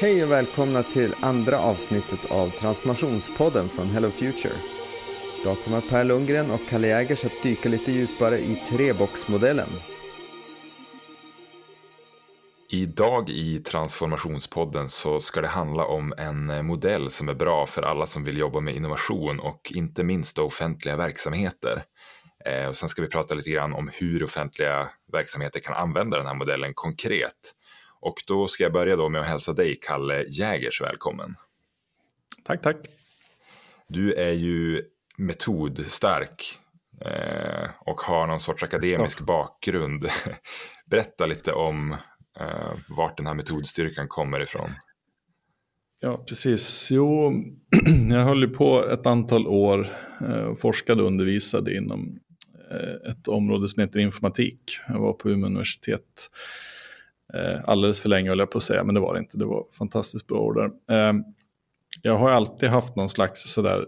Hej och välkomna till andra avsnittet av Transformationspodden från Hello Future. Idag kommer Per Lundgren och Kalle Jägers att dyka lite djupare i treboxmodellen. Idag i Transformationspodden så ska det handla om en modell som är bra för alla som vill jobba med innovation och inte minst offentliga verksamheter. Eh, och sen ska vi prata lite grann om hur offentliga verksamheter kan använda den här modellen konkret. Och då ska jag börja då med att hälsa dig, Kalle Jägers, välkommen. Tack, tack. Du är ju metodstark eh, och har någon sorts akademisk bakgrund. Berätta lite om eh, vart den här metodstyrkan kommer ifrån. Ja, precis. Jo, jag höll ju på ett antal år, eh, forskade och undervisade inom eh, ett område som heter informatik. Jag var på Umeå universitet Eh, alldeles för länge höll jag på att säga, men det var det inte. Det var fantastiskt bra år där. Eh, jag har alltid haft någon slags sådär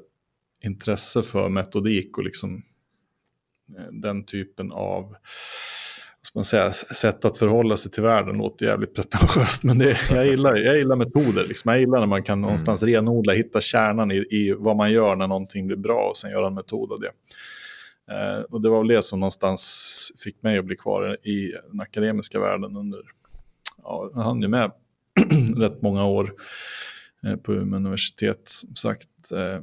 intresse för metodik och liksom eh, den typen av ska man säga, sätt att förhålla sig till världen låter jävligt pretentiöst, men det, jag, gillar, jag gillar metoder. Liksom. Jag gillar när man kan mm. någonstans renodla, hitta kärnan i, i vad man gör när någonting blir bra och sen göra en metod av det. Eh, och det var väl det som någonstans fick mig att bli kvar i den akademiska världen under ja, jag hann ju med rätt många år eh, på Umeå universitet. Som sagt, eh,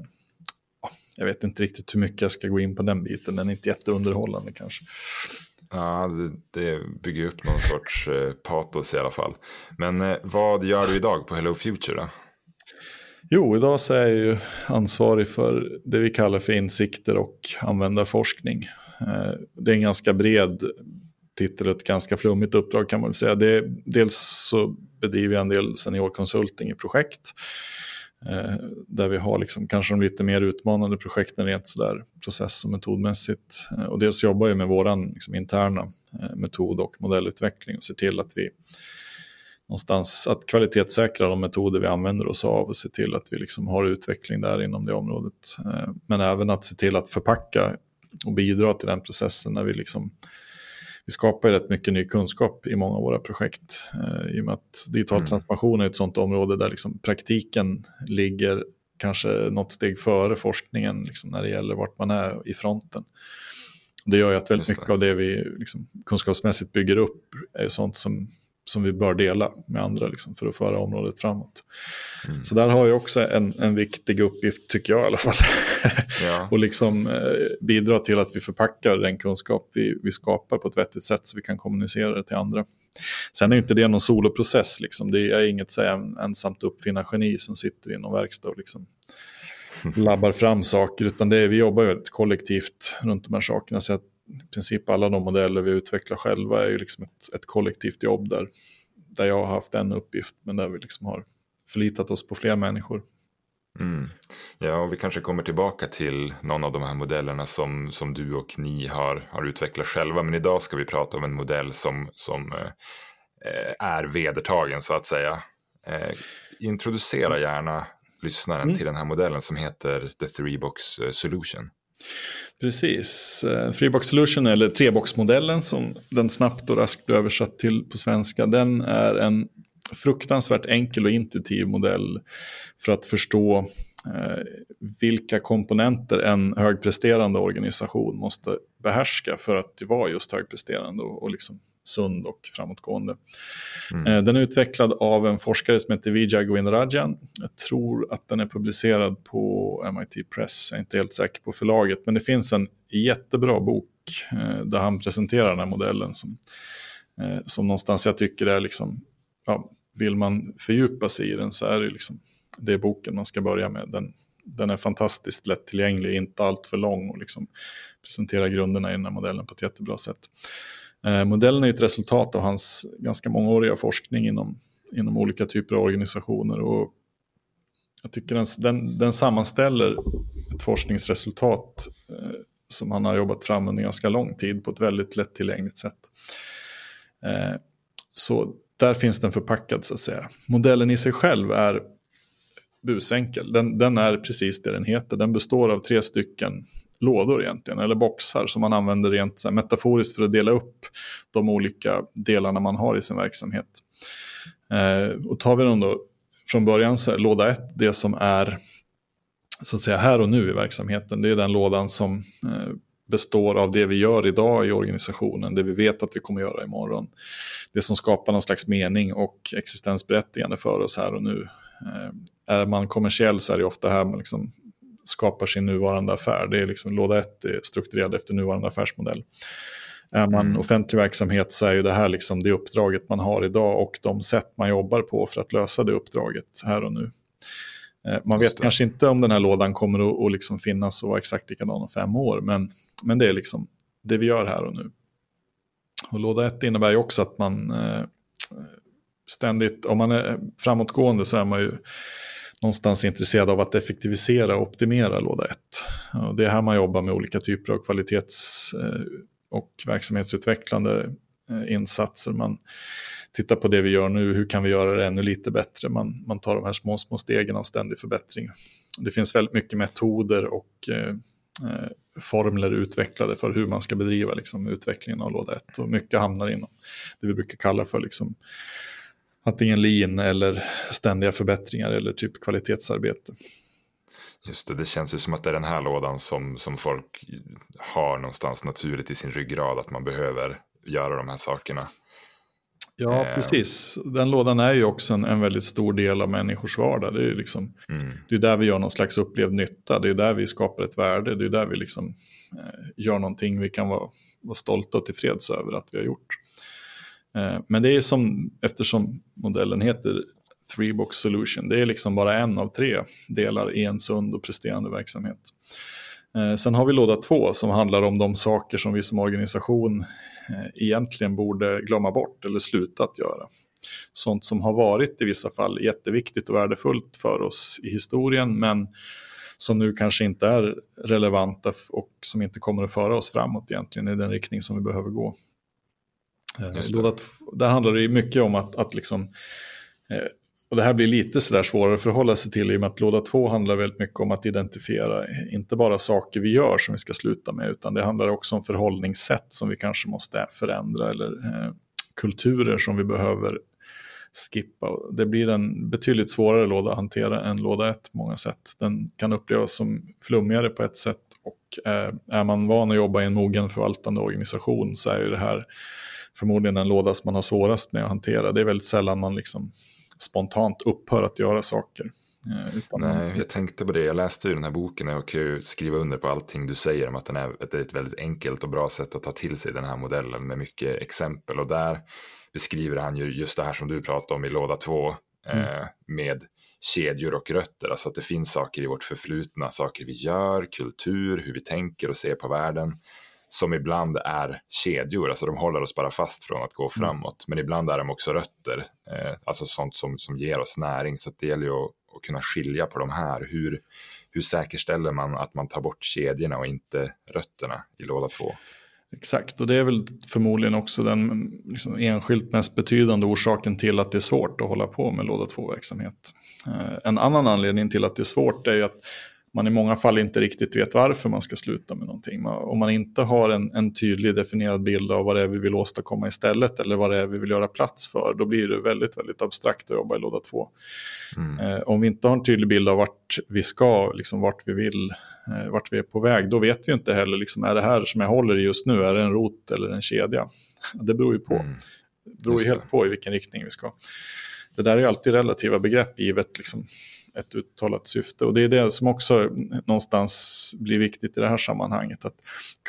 jag vet inte riktigt hur mycket jag ska gå in på den biten, den är inte jätteunderhållande kanske. Ja, det, det bygger upp någon sorts eh, patos i alla fall. Men vad gör du idag på Hello Future då? Jo, idag så är jag ju ansvarig för det vi kallar för insikter och användarforskning. Det är en ganska bred titel ett ganska flummigt uppdrag kan man väl säga. Det, dels så bedriver jag en del seniorkonsulting i projekt. Eh, där vi har liksom kanske de lite mer utmanande projekten rent sådär process och metodmässigt. Eh, och dels jobbar jag med våran liksom, interna eh, metod och modellutveckling och ser till att vi någonstans att kvalitetssäkra de metoder vi använder oss av och se till att vi liksom har utveckling där inom det området. Eh, men även att se till att förpacka och bidra till den processen när vi liksom vi skapar rätt mycket ny kunskap i många av våra projekt. Eh, I och med att digital mm. transformation är ett sånt område där liksom praktiken ligger kanske något steg före forskningen liksom, när det gäller vart man är i fronten. Det gör ju att väldigt mycket av det vi liksom, kunskapsmässigt bygger upp är sånt som som vi bör dela med andra liksom, för att föra området framåt. Mm. Så där har jag också en, en viktig uppgift, tycker jag i alla fall. Ja. och liksom eh, bidra till att vi förpackar den kunskap vi, vi skapar på ett vettigt sätt så vi kan kommunicera det till andra. Sen är inte det någon soloprocess, liksom. det är inget så här, ensamt uppfinnar-geni som sitter i någon verkstad och liksom, labbar fram saker, utan det är, vi jobbar ju kollektivt runt de här sakerna. Så att i princip alla de modeller vi utvecklar själva är ju liksom ett, ett kollektivt jobb där, där jag har haft en uppgift men där vi liksom har förlitat oss på fler människor. Mm. Ja, och vi kanske kommer tillbaka till någon av de här modellerna som, som du och ni har, har utvecklat själva. Men idag ska vi prata om en modell som, som eh, är vedertagen så att säga. Eh, introducera gärna lyssnaren mm. till den här modellen som heter The Three Box eh, Solution. Precis. Eh, Freebox Solution, eller treboxmodellen som den snabbt och raskt översatt till på svenska, den är en fruktansvärt enkel och intuitiv modell för att förstå vilka komponenter en högpresterande organisation måste behärska för att vara just högpresterande och, och liksom sund och framåtgående. Mm. Eh, den är utvecklad av en forskare som heter Vijay Govindarajan. Jag tror att den är publicerad på MIT Press, jag är inte helt säker på förlaget, men det finns en jättebra bok eh, där han presenterar den här modellen som, eh, som någonstans jag tycker är liksom, ja, vill man fördjupa sig i den så är det liksom, det är boken man ska börja med. Den, den är fantastiskt lättillgänglig, inte allt för lång och liksom presenterar grunderna i den här modellen på ett jättebra sätt. Eh, modellen är ett resultat av hans ganska mångåriga forskning inom, inom olika typer av organisationer. Och jag tycker den, den, den sammanställer ett forskningsresultat eh, som han har jobbat fram under ganska lång tid på ett väldigt lättillgängligt sätt. Eh, så där finns den förpackad så att säga. Modellen i sig själv är busenkel. Den, den är precis det den heter. Den består av tre stycken lådor egentligen, eller boxar som man använder rent så här, metaforiskt för att dela upp de olika delarna man har i sin verksamhet. Eh, och tar vi dem då från början så är låda 1 det som är så att säga här och nu i verksamheten. Det är den lådan som eh, består av det vi gör idag i organisationen, det vi vet att vi kommer göra imorgon. Det som skapar någon slags mening och existensberättigande för oss här och nu. Eh, är man kommersiell så är det ofta här man liksom skapar sin nuvarande affär. Det är liksom låda ett är strukturerad efter nuvarande affärsmodell. Är man mm. offentlig verksamhet så är ju det här liksom det uppdraget man har idag och de sätt man jobbar på för att lösa det uppdraget här och nu. Eh, man vet kanske inte om den här lådan kommer att, att liksom finnas och vara exakt likadan om fem år, men, men det är liksom det vi gör här och nu. Och låda ett innebär ju också att man eh, ständigt, om man är framåtgående så är man ju någonstans intresserad av att effektivisera och optimera låda 1. Det är här man jobbar med olika typer av kvalitets eh, och verksamhetsutvecklande eh, insatser. Man tittar på det vi gör nu, hur kan vi göra det ännu lite bättre? Man, man tar de här små, små stegen av ständig förbättring. Det finns väldigt mycket metoder och eh, eh formler utvecklade för hur man ska bedriva liksom, utvecklingen av låda 1. Och mycket hamnar inom det vi brukar kalla för liksom, antingen lean eller ständiga förbättringar eller typ kvalitetsarbete. Just det, det känns ju som att det är den här lådan som, som folk har någonstans naturligt i sin ryggrad, att man behöver göra de här sakerna. Ja, eh. precis. Den lådan är ju också en, en, väldigt stor del av människors vardag. Det är ju liksom, mm. det är där vi gör någon slags upplevd nytta, det är där vi skapar ett värde, det är där vi liksom, eh, gör någonting vi kan vara, vara stolta och tillfreds över att vi har gjort. Eh, men det är som, eftersom modellen heter Three Box Solution, det är liksom bara en av tre delar i en sund och presterande verksamhet. Eh, sen har vi låda två som handlar om de saker som vi som organisation eh, egentligen borde glömma bort eller sluta att göra. Sånt som har varit i vissa fall jätteviktigt och värdefullt för oss i historien men som nu kanske inte är relevanta och som inte kommer att föra oss framåt egentligen i den riktning som vi behöver gå. Låda, där handlar det mycket om att, att liksom, eh, och det här blir lite sådär svårare att förhålla sig till i och med att låda två handlar väldigt mycket om att identifiera inte bara saker vi gör som vi ska sluta med utan det handlar också om förhållningssätt som vi kanske måste förändra eller eh, kulturer som vi behöver skippa. Det blir en betydligt svårare låda att hantera än låda ett på många sätt. Den kan upplevas som flummigare på ett sätt och eh, är man van att jobba i en mogen förvaltande organisation så är ju det här förmodligen den låda som man har svårast med att hantera. Det är väldigt sällan man liksom spontant upphör att göra saker. Eh, Nej, jag tänkte på det. Jag läste ju den här boken och kan ju skriva under på allting du säger om att den är, det är ett väldigt enkelt och bra sätt att ta till sig den här modellen med mycket exempel. Och där beskriver han ju just det här som du pratade om i låda två mm. eh, med kedjor och rötter. Alltså att det finns saker i vårt förflutna, saker vi gör, kultur, hur vi tänker och ser på världen som ibland är kedjor, alltså de håller oss bara fast från att gå mm. framåt. Men ibland är de också rötter, eh, alltså sånt som, som ger oss näring. Så det gäller ju att, att, kunna skilja på de här. Hur, hur säkerställer man att man tar bort kedjorna och inte rötterna i låda två? Exakt, och det är väl förmodligen också den liksom, enskilt mest betydande orsaken till att det är svårt att hålla på med låda 2-verksamhet. Eh, en annan anledning till att det är svårt är ju att man i många fall inte riktigt vet varför man ska sluta med någonting. Om man inte har en, en tydlig definierad bild av vad det är vi vill åstadkomma istället eller vad det är vi vill göra plats för, då blir det väldigt, väldigt abstrakt att jobba i låda två. Mm. Eh, om vi inte har en tydlig bild av vart vi ska, liksom vart vi vill, eh, vart vi är på väg, då vet vi inte heller, liksom, är det här som jag håller i just nu, är det en rot eller en kedja? Det beror ju på. Mm. Det beror ju helt på i vilken riktning vi ska. Det där är alltid relativa begrepp givet liksom, ett uttalat syfte. Och det är det som också någonstans blir viktigt i det här sammanhanget. Att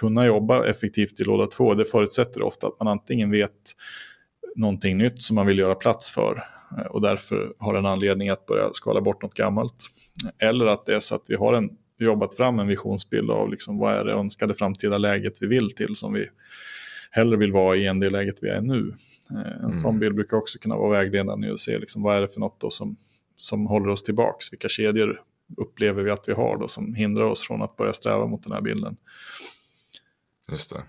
kunna jobba effektivt i låda två, det förutsätter ofta att man antingen vet någonting nytt som man vill göra plats för eh, och därför har en anledning att börja skala bort något gammalt. Eller att det är så att vi har en, jobbat fram en visionsbild av liksom vad är det önskade framtida läget vi vill till som vi hellre vill vara i än det läget vi är nu. Eh, en mm. sån bild brukar också kunna vara vägledande och se liksom vad är det för något som som håller oss tillbaks? Vilka kedjor upplever vi att vi har då som hindrar oss från att börja sträva mot den här bilden? Just det.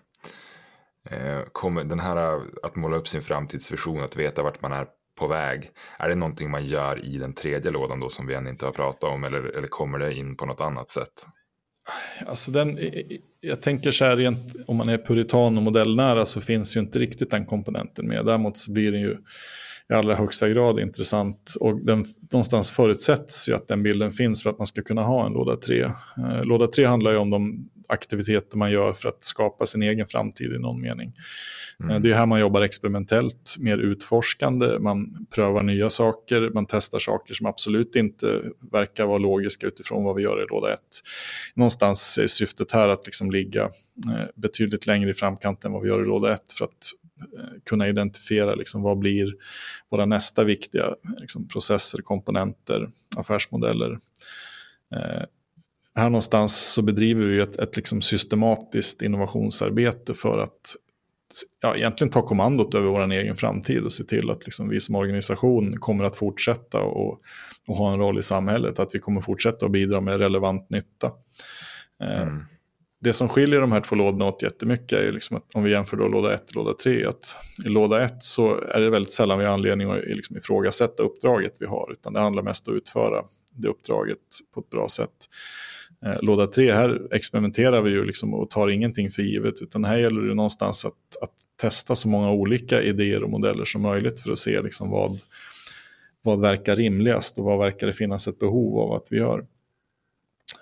Eh, kommer den här att måla upp sin framtidsvision, att veta vart man är på väg, är det någonting man gör i den tredje lådan då som vi än inte har pratat om eller, eller kommer det in på något annat sätt? Alltså den, jag tänker så här, rent, om man är puritan och modellnära så finns ju inte riktigt den komponenten med. Däremot så blir det ju i allra högsta grad intressant. Och den, någonstans förutsätts ju att den bilden finns för att man ska kunna ha en låda 3. Eh, låda 3 handlar ju om de aktiviteter man gör för att skapa sin egen framtid i någon mening. Mm. Eh, det är här man jobbar experimentellt, mer utforskande, man prövar nya saker, man testar saker som absolut inte verkar vara logiska utifrån vad vi gör i låda 1. Någonstans är syftet här att liksom ligga eh, betydligt längre i framkant än vad vi gör i låda 1 för att Eh, kunna identifiera liksom vad blir våra nästa viktiga liksom processer, komponenter, affärsmodeller. Eh, här någonstans så bedriver vi ett, ett liksom systematiskt innovationsarbete för att ja, egentligen ta kommandot över vår egen framtid och se till att liksom vi som organisation kommer att fortsätta och, och ha en roll i samhället. Att vi kommer fortsätta att bidra med relevant nytta. Eh, mm. Det som skiljer de här två lådorna åt jättemycket är ju liksom att om vi jämför då låda 1 och låda 3. Att I låda 1 så är det väldigt sällan vi har anledning att liksom ifrågasätta uppdraget vi har. Utan det handlar mest om att utföra det uppdraget på ett bra sätt. Eh, låda 3, här experimenterar vi ju liksom och tar ingenting för givet. Utan här gäller det någonstans att, att testa så många olika idéer och modeller som möjligt för att se liksom vad, vad verkar rimligast och vad verkar det finnas ett behov av att vi gör.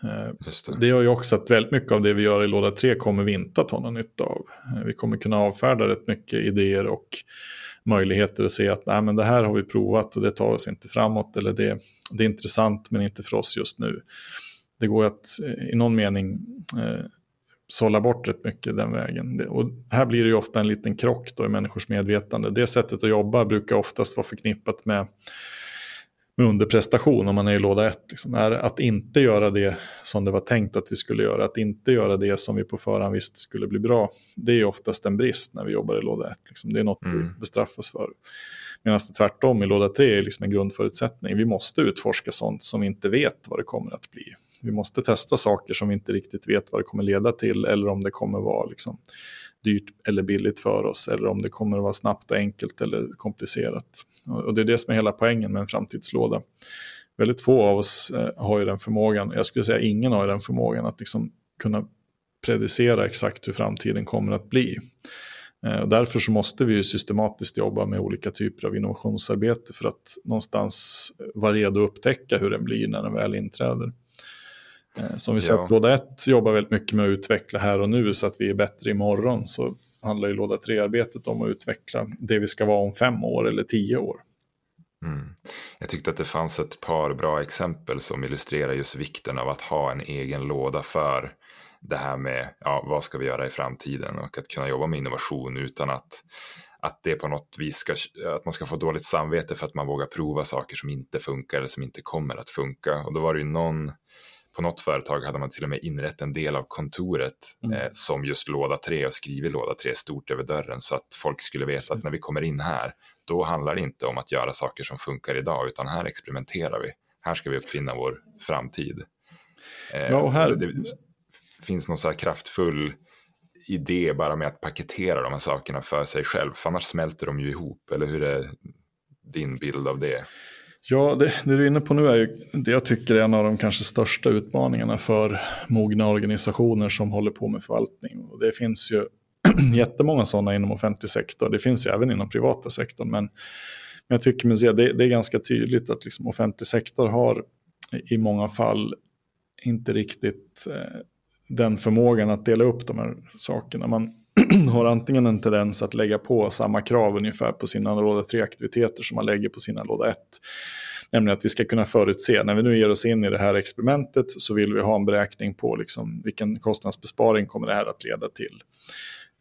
Det. Eh, det gör ju också att väldigt mycket av det vi gör i låda 3 kommer vi inte att ha någon nytta av. Eh, vi kommer kunna avfärda rätt mycket idéer och möjligheter att se att Nej, men det här har vi provat och det tar oss inte framåt eller det, det är intressant men inte för oss just nu det går att eh, i någon mening eh, sålla bort rätt mycket den vägen. Och här blir det ju ofta en liten krock då i människors medvetande. Det sättet att jobba brukar oftast vara förknippat med, med underprestation om man är i låda 1. Liksom, är att inte göra det som det var tänkt att vi skulle göra, att inte göra det som vi på förhand visste skulle bli bra. Det är oftast en brist när vi jobbar i låda 1. Liksom. Det är något mm. vi bestraffas för. Medan det tvärtom i låda 3 är liksom en grundförutsättning. Vi måste utforska sånt som vi inte vet vad det kommer att bli. Vi måste testa saker som vi inte riktigt vet vad det kommer leda till eller om det kommer vara liksom dyrt eller billigt för oss eller om det kommer att vara snabbt och enkelt eller komplicerat. Och det är det som är hela poängen med en framtidslåda. Väldigt få av oss eh, har ju den förmågan, jag skulle säga ingen har ju den förmågan att liksom kunna predicera exakt hur framtiden kommer att bli. Eh, och därför så måste vi ju systematiskt jobba med olika typer av innovationsarbete för att någonstans vara redo att upptäcka hur den blir när den väl inträder. Eh, som vi sagt, ja. låda 1 jobbar väldigt mycket med att utveckla här och nu så att vi är bättre imorgon. Så handlar ju låda 3-arbetet om att utveckla det vi ska vara om fem år eller tio år. Mm. Jag tyckte att det fanns ett par bra exempel som illustrerar just vikten av att ha en egen låda för det här med ja, vad ska vi göra i framtiden och att kunna jobba med innovation utan att, att det på något vis ska, att man ska få dåligt samvete för att man vågar prova saker som inte funkar eller som inte kommer att funka. Och då var det ju någon, på något företag hade man till och med inrett en del av kontoret mm. eh, som just låda 3 och skrivit låda 3 stort över dörren så att folk skulle veta att när vi kommer in här, då handlar det inte om att göra saker som funkar idag, utan här experimenterar vi. Här ska vi uppfinna vår framtid. Eh, ja, och här... Det, finns någon så här kraftfull idé bara med att paketera de här sakerna för sig själv. För annars smälter de ju ihop. Eller hur är din bild av det? Ja, det, det du är inne på nu är ju det jag tycker är en av de kanske största utmaningarna för mogna organisationer som håller på med förvaltning. Och det finns ju jättemånga sådana inom offentlig sektor. Det finns ju även inom privata sektorn. Men, men jag tycker mig se det, det är ganska tydligt att liksom offentlig sektor har i många fall inte riktigt eh, den förmågan att dela upp de här sakerna. Man har antingen en tendens att lägga på samma krav ungefär på sina låda 3-aktiviteter som man lägger på sina låda 1. Nämligen att vi ska kunna förutse, när vi nu ger oss in i det här experimentet så vill vi ha en beräkning på liksom vilken kostnadsbesparing kommer det här att leda till.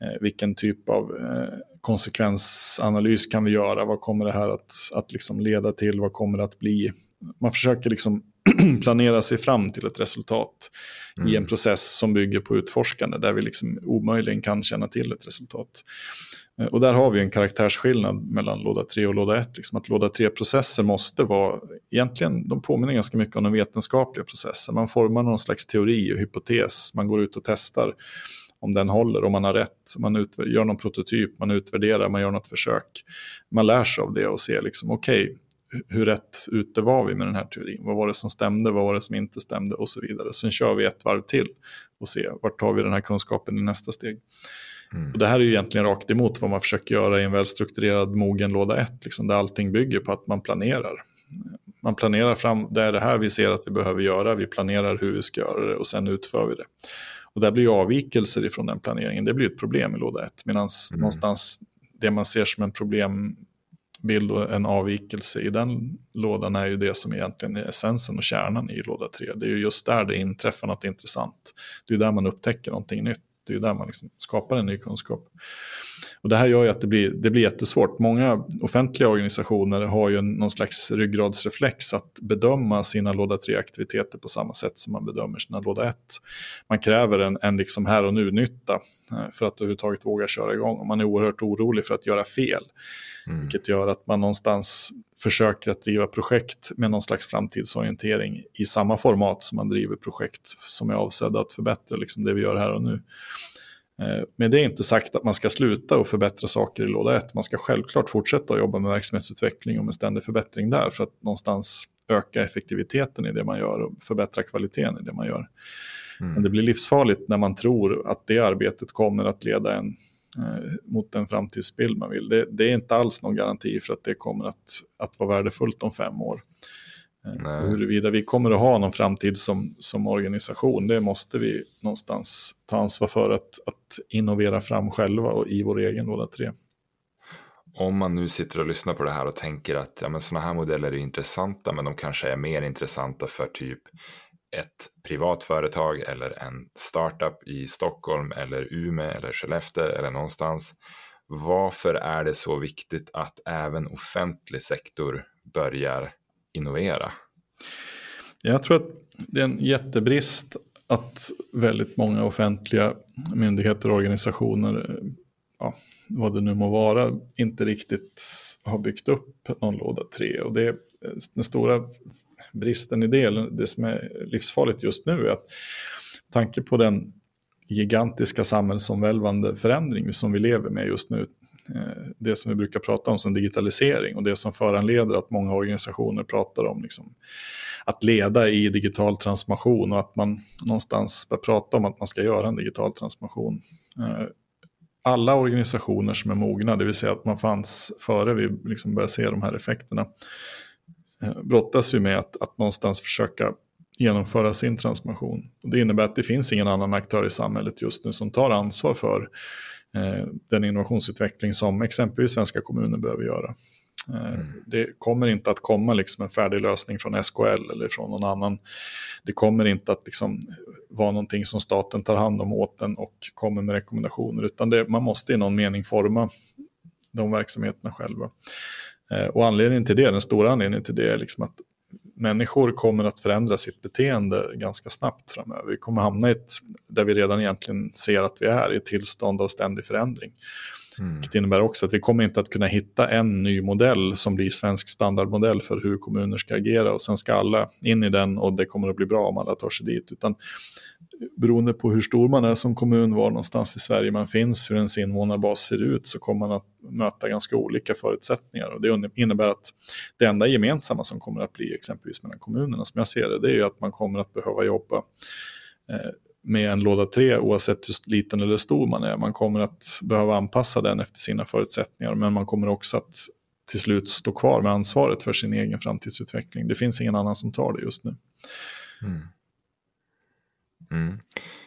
Eh, vilken typ av eh, konsekvensanalys kan vi göra? Vad kommer det här att, att liksom leda till? Vad kommer det att bli? Man försöker liksom planera sig fram till ett resultat mm. i en process som bygger på utforskande där vi liksom omöjligen kan känna till ett resultat. Eh, och där har vi en karaktärsskillnad mellan låda 3 och låda 1. Liksom att låda 3-processer måste vara, egentligen de påminner ganska mycket om den vetenskapliga processen. Man formar någon slags teori och hypotes, man går ut och testar om den håller, om man har rätt. Man gör någon prototyp, man utvärderar, man gör något försök. Man lär sig av det och ser liksom, okej, okay, hur rätt ute var vi med den här teorin? Vad var det som stämde, vad var det som inte stämde och så vidare. Sen kör vi ett varv till och ser vart tar vi den här kunskapen i nästa steg. Mm. Och det här är ju egentligen rakt emot vad man försöker göra i en välstrukturerad mogen låda 1, liksom, där allting bygger på att man planerar. Man planerar fram, det är det här vi ser att vi behöver göra, vi planerar hur vi ska göra det och sen utför vi det. Och där blir avvikelser ifrån den planeringen, det blir ett problem i låda 1. Medan mm. någonstans det man ser som en bild och en avvikelse i den lådan är ju det som egentligen är essensen och kärnan i låda 3. Det är ju just där det inträffar något intressant. Det är där man upptäcker någonting nytt. Det är där man liksom skapar en ny kunskap. Och det här gör ju att det blir, det blir jättesvårt. Många offentliga organisationer har ju någon slags ryggradsreflex att bedöma sina låda 3-aktiviteter på samma sätt som man bedömer sina låda 1. Man kräver en, en liksom här och nu-nytta eh, för att överhuvudtaget våga köra igång. Man är oerhört orolig för att göra fel. Mm. Vilket gör att man någonstans försöker att driva projekt med någon slags framtidsorientering i samma format som man driver projekt som är avsedda att förbättra liksom det vi gör här och nu. Eh, men det är inte sagt att man ska sluta och förbättra saker i låda 1. Man ska självklart fortsätta att jobba med verksamhetsutveckling och med ständig förbättring där för att någonstans öka effektiviteten i det man gör och förbättra kvaliteten i det man gör. Mm. Men det blir livsfarligt när man tror att det arbetet kommer att leda en eh, mot den framtidsbild man vill. Det, det, är inte alls någon garanti för att det kommer att, att vara värdefullt om fem år. Nej. Huruvida vi kommer att ha någon framtid som, som organisation, det måste vi någonstans ta ansvar för att, att innovera fram själva och i vår egen låda 3. Om man nu sitter och lyssnar på det här och tänker att ja, sådana här modeller är intressanta, men de kanske är mer intressanta för typ ett privat företag eller en startup i Stockholm eller Umeå eller Skellefteå eller någonstans. Varför är det så viktigt att även offentlig sektor börjar innovera? Jag tror att det är en jättebrist att väldigt många offentliga myndigheter och organisationer, ja, vad det nu må vara, inte riktigt har byggt upp någon låda 3. Och det, den stora bristen i det, det som är livsfarligt just nu, är att tanke på den gigantiska samhällsomvälvande förändring som vi lever med just nu, Eh, det som vi brukar prata om som digitalisering och det som föranleder att många organisationer pratar om liksom, att leda i digital transformation och att man någonstans börjar prata om att man ska göra en digital transformation. Eh, alla organisationer som är mogna, det vill säga att man fanns före vi liksom började se de här effekterna, eh, brottas ju med att, att någonstans försöka genomföra sin transformation. Och det innebär att det finns ingen annan aktör i samhället just nu som tar ansvar för den innovationsutveckling som exempelvis svenska kommuner behöver göra. Eh, mm. Det kommer inte att komma liksom en färdig lösning från SKL eller från någon annan. Det kommer inte att liksom vara någonting som staten tar hand om åt den och kommer med rekommendationer, utan det, man måste i någon mening forma de verksamheterna själva. Eh, och anledningen till det, den stora anledningen till det är liksom att människor kommer att förändra sitt beteende ganska snabbt framöver. Vi kommer hamna i ett, där vi redan egentligen ser att vi är, i ett tillstånd av ständig förändring. Mm. Det innebär också att vi kommer inte att kunna hitta en ny modell som blir svensk standardmodell för hur kommuner ska agera och sen ska alla in i den och det kommer att bli bra om alla tar sig dit. Utan beroende på hur stor man är som kommun, var någonstans i Sverige man finns, hur ens invånarbas ser ut, så kommer man att möta ganska olika förutsättningar. Och det innebär att det enda gemensamma som kommer att bli exempelvis mellan kommunerna, som jag ser det, det är ju att man kommer att behöva jobba eh, med en låda 3 oavsett hur liten eller stor man är. Man kommer att behöva anpassa den efter sina förutsättningar, men man kommer också att till slut stå kvar med ansvaret för sin egen framtidsutveckling. Det finns ingen annan som tar det just nu. Mm. Mm.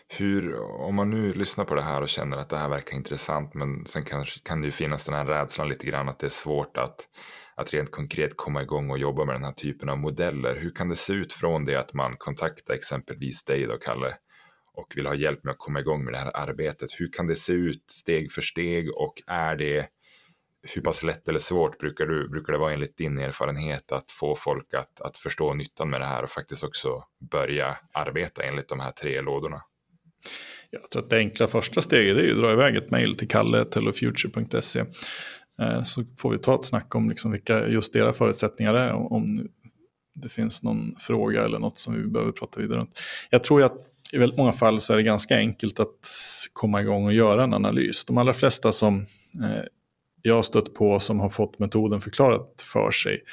Hur, om man nu lyssnar på det här och känner att det här verkar intressant men sen kan, kan det ju finnas den här rädslan lite grann att det är svårt att, att rent konkret komma igång och jobba med den här typen av modeller. Hur kan det se ut från det att man kontaktar exempelvis dig då, Kalle, och vill ha hjälp med att komma igång med det här arbetet? Hur kan det se ut steg för steg och är det hur pass lätt eller svårt brukar, du, brukar det vara enligt din erfarenhet att få folk att, att förstå nyttan med det här och faktiskt också börja arbeta enligt de här tre lådorna? Jag tror att det enkla första steget är att dra iväg ett mejl till kalle.hellofuture.se eh, så får vi ta ett snack om liksom vilka just era förutsättningar är, om det finns någon fråga eller något som vi behöver prata vidare om. Jag tror att i väldigt många fall så är det ganska enkelt att komma igång och göra en analys. De allra flesta som eh, jag har stött på som har fått metoden förklarat för sig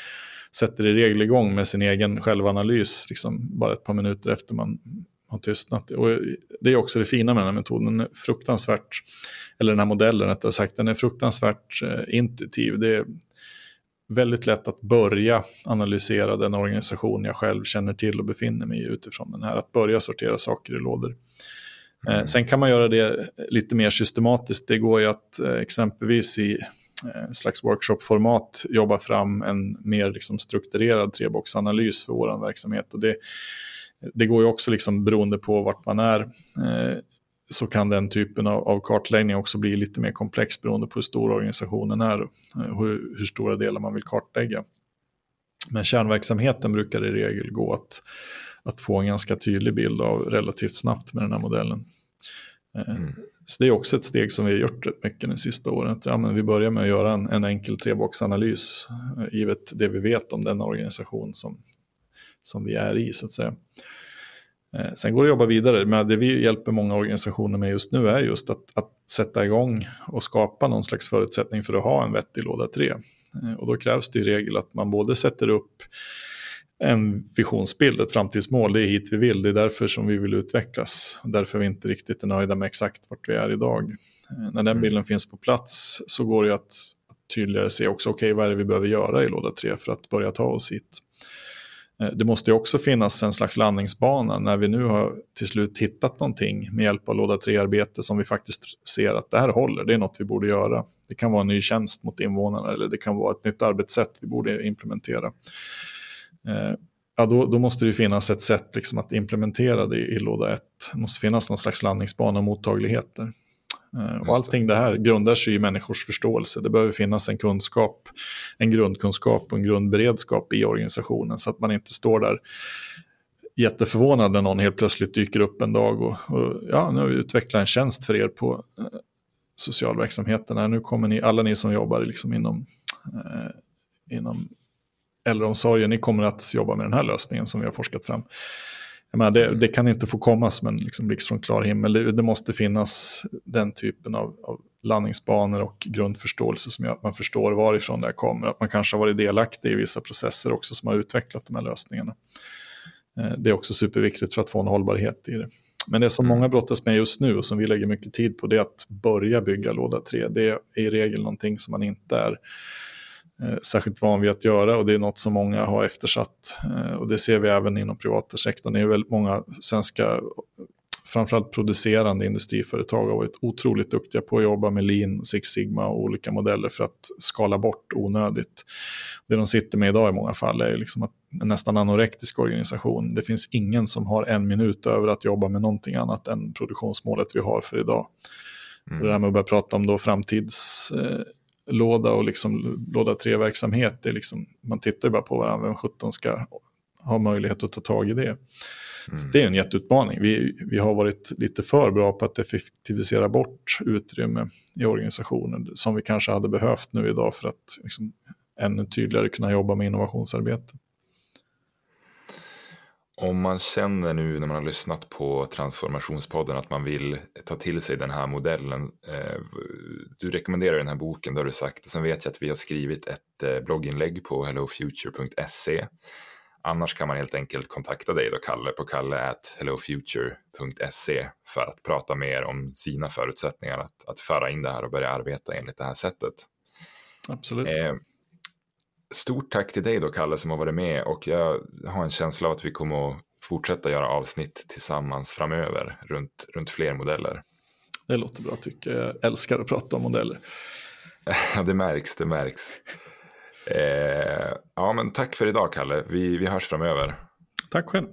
sätter i regel igång med sin egen självanalys liksom bara ett par minuter efter man har tystnat. Och det är också det fina med den här metoden. Den är fruktansvärt, eller den här modellen rättare sagt, den är fruktansvärt eh, intuitiv. Det är väldigt lätt att börja analysera den organisation jag själv känner till och befinner mig i utifrån den här. Att börja sortera saker i lådor. Eh, mm. Sen kan man göra det lite mer systematiskt. Det går ju att eh, exempelvis i eh, slags workshop-format jobba fram en mer liksom strukturerad treboxanalys för vår verksamhet. Och det, det går ju också liksom beroende på vart man är så kan den typen av, av, kartläggning också bli lite mer komplex beroende på hur stor organisationen är och hur, hur stora delar man vill kartlägga. Men kärnverksamheten brukar i regel gå att, att få en ganska tydlig bild av relativt snabbt med den här modellen. Eh, mm. Så det är också ett steg som vi har gjort rätt mycket de sista åren. ja, men vi börjar med att göra en, en enkel treboxanalys eh, givet det vi vet om den organisation som, som vi är i så att säga. Eh, sen går det att jobba vidare, men det vi hjälper många organisationer med just nu är just att, att sätta igång och skapa någon slags förutsättning för att ha en vettig låda 3. Och då krävs det i regel att man både sätter upp en visionsbild, ett framtidsmål. Det är hit vi vill, det är därför som vi vill utvecklas. Därför är vi inte riktigt är nöjda med exakt vart vi är idag. Eh, när den mm. bilden finns på plats så går det att, tydligare se också, okej okay, vad är det vi behöver göra i låda 3 för att börja ta oss hit. Eh, det måste också finnas en slags landningsbana när vi nu har till slut hittat någonting med hjälp av låda 3-arbete som vi faktiskt ser att det här håller, det är något vi borde göra. Det kan vara en ny tjänst mot invånarna eller det kan vara ett nytt arbetssätt vi borde implementera. Eh, ja, då, då, måste det finnas ett sätt liksom att implementera det i låda 1. Det måste finnas någon slags landningsbana och mottagligheter. Eh, och allting det här grundar sig i människors förståelse. Det behöver finnas en kunskap, en grundkunskap och en grundberedskap i organisationen så att man inte står där jätteförvånad när någon helt plötsligt dyker upp en dag och, och ja, nu har vi utvecklat en tjänst för er på eh, socialverksamheten. Nu kommer ni, alla ni som jobbar liksom inom, eh, inom äldreomsorgen, ni kommer att jobba med den här lösningen som vi har forskat fram. Menar, det, det, kan inte få komma som en liksom blixt från klar himmel. Det, det, måste finnas den typen av, av landningsbanor och grundförståelse som gör att man förstår varifrån det här kommer. Att man kanske har varit delaktig i vissa processer också som har utvecklat de här lösningarna. Eh, det är också superviktigt för att få en hållbarhet i det. Men det som mm. många brottas med just nu och som vi lägger mycket tid på det är att börja bygga låda 3. Det är i regel någonting som man inte är särskilt van vid att göra och det är något som många har eftersatt. Eh, och det ser vi även inom privata sektorn. Det är väldigt många svenska, framförallt producerande industriföretag har varit otroligt duktiga på att jobba med lean, Six Sigma och olika modeller för att skala bort onödigt. Det de sitter med idag i många fall är liksom att en nästan anorektisk organisation. Det finns ingen som har en minut över att jobba med någonting annat än produktionsmålet vi har för idag. Mm. Det där med att börja prata om då framtids eh, låda och liksom låda tre-verksamhet. liksom, man tittar ju bara på varandra, vem 17 ska ha möjlighet att ta tag i det. Mm. Det är en jätteutmaning. Vi, vi har varit lite för bra på att effektivisera bort utrymme i organisationen som vi kanske hade behövt nu idag för att liksom, ännu tydligare kunna jobba med innovationsarbete. Om man känner nu när man har lyssnat på Transformationspodden att man vill ta till sig den här modellen. Eh, du rekommenderar den här boken, det har du sagt. Och sen vet jag att vi har skrivit ett eh, blogginlägg på hellofuture.se. Annars kan man helt enkelt kontakta dig då, Kalle, på kalle.hellofuture.se för att prata mer om sina förutsättningar att, att föra in det här och börja arbeta enligt det här sättet. Absolut. Eh, Stort tack till dig då, Kalle, som har varit med och jag har en känsla av att vi kommer att fortsätta göra avsnitt tillsammans framöver runt, runt fler modeller. Det låter bra tycker jag. Jag älskar att prata om modeller. Det märks, det märks. Eh, ja, men tack för idag, Kalle. Vi, vi hörs framöver. Tack själv.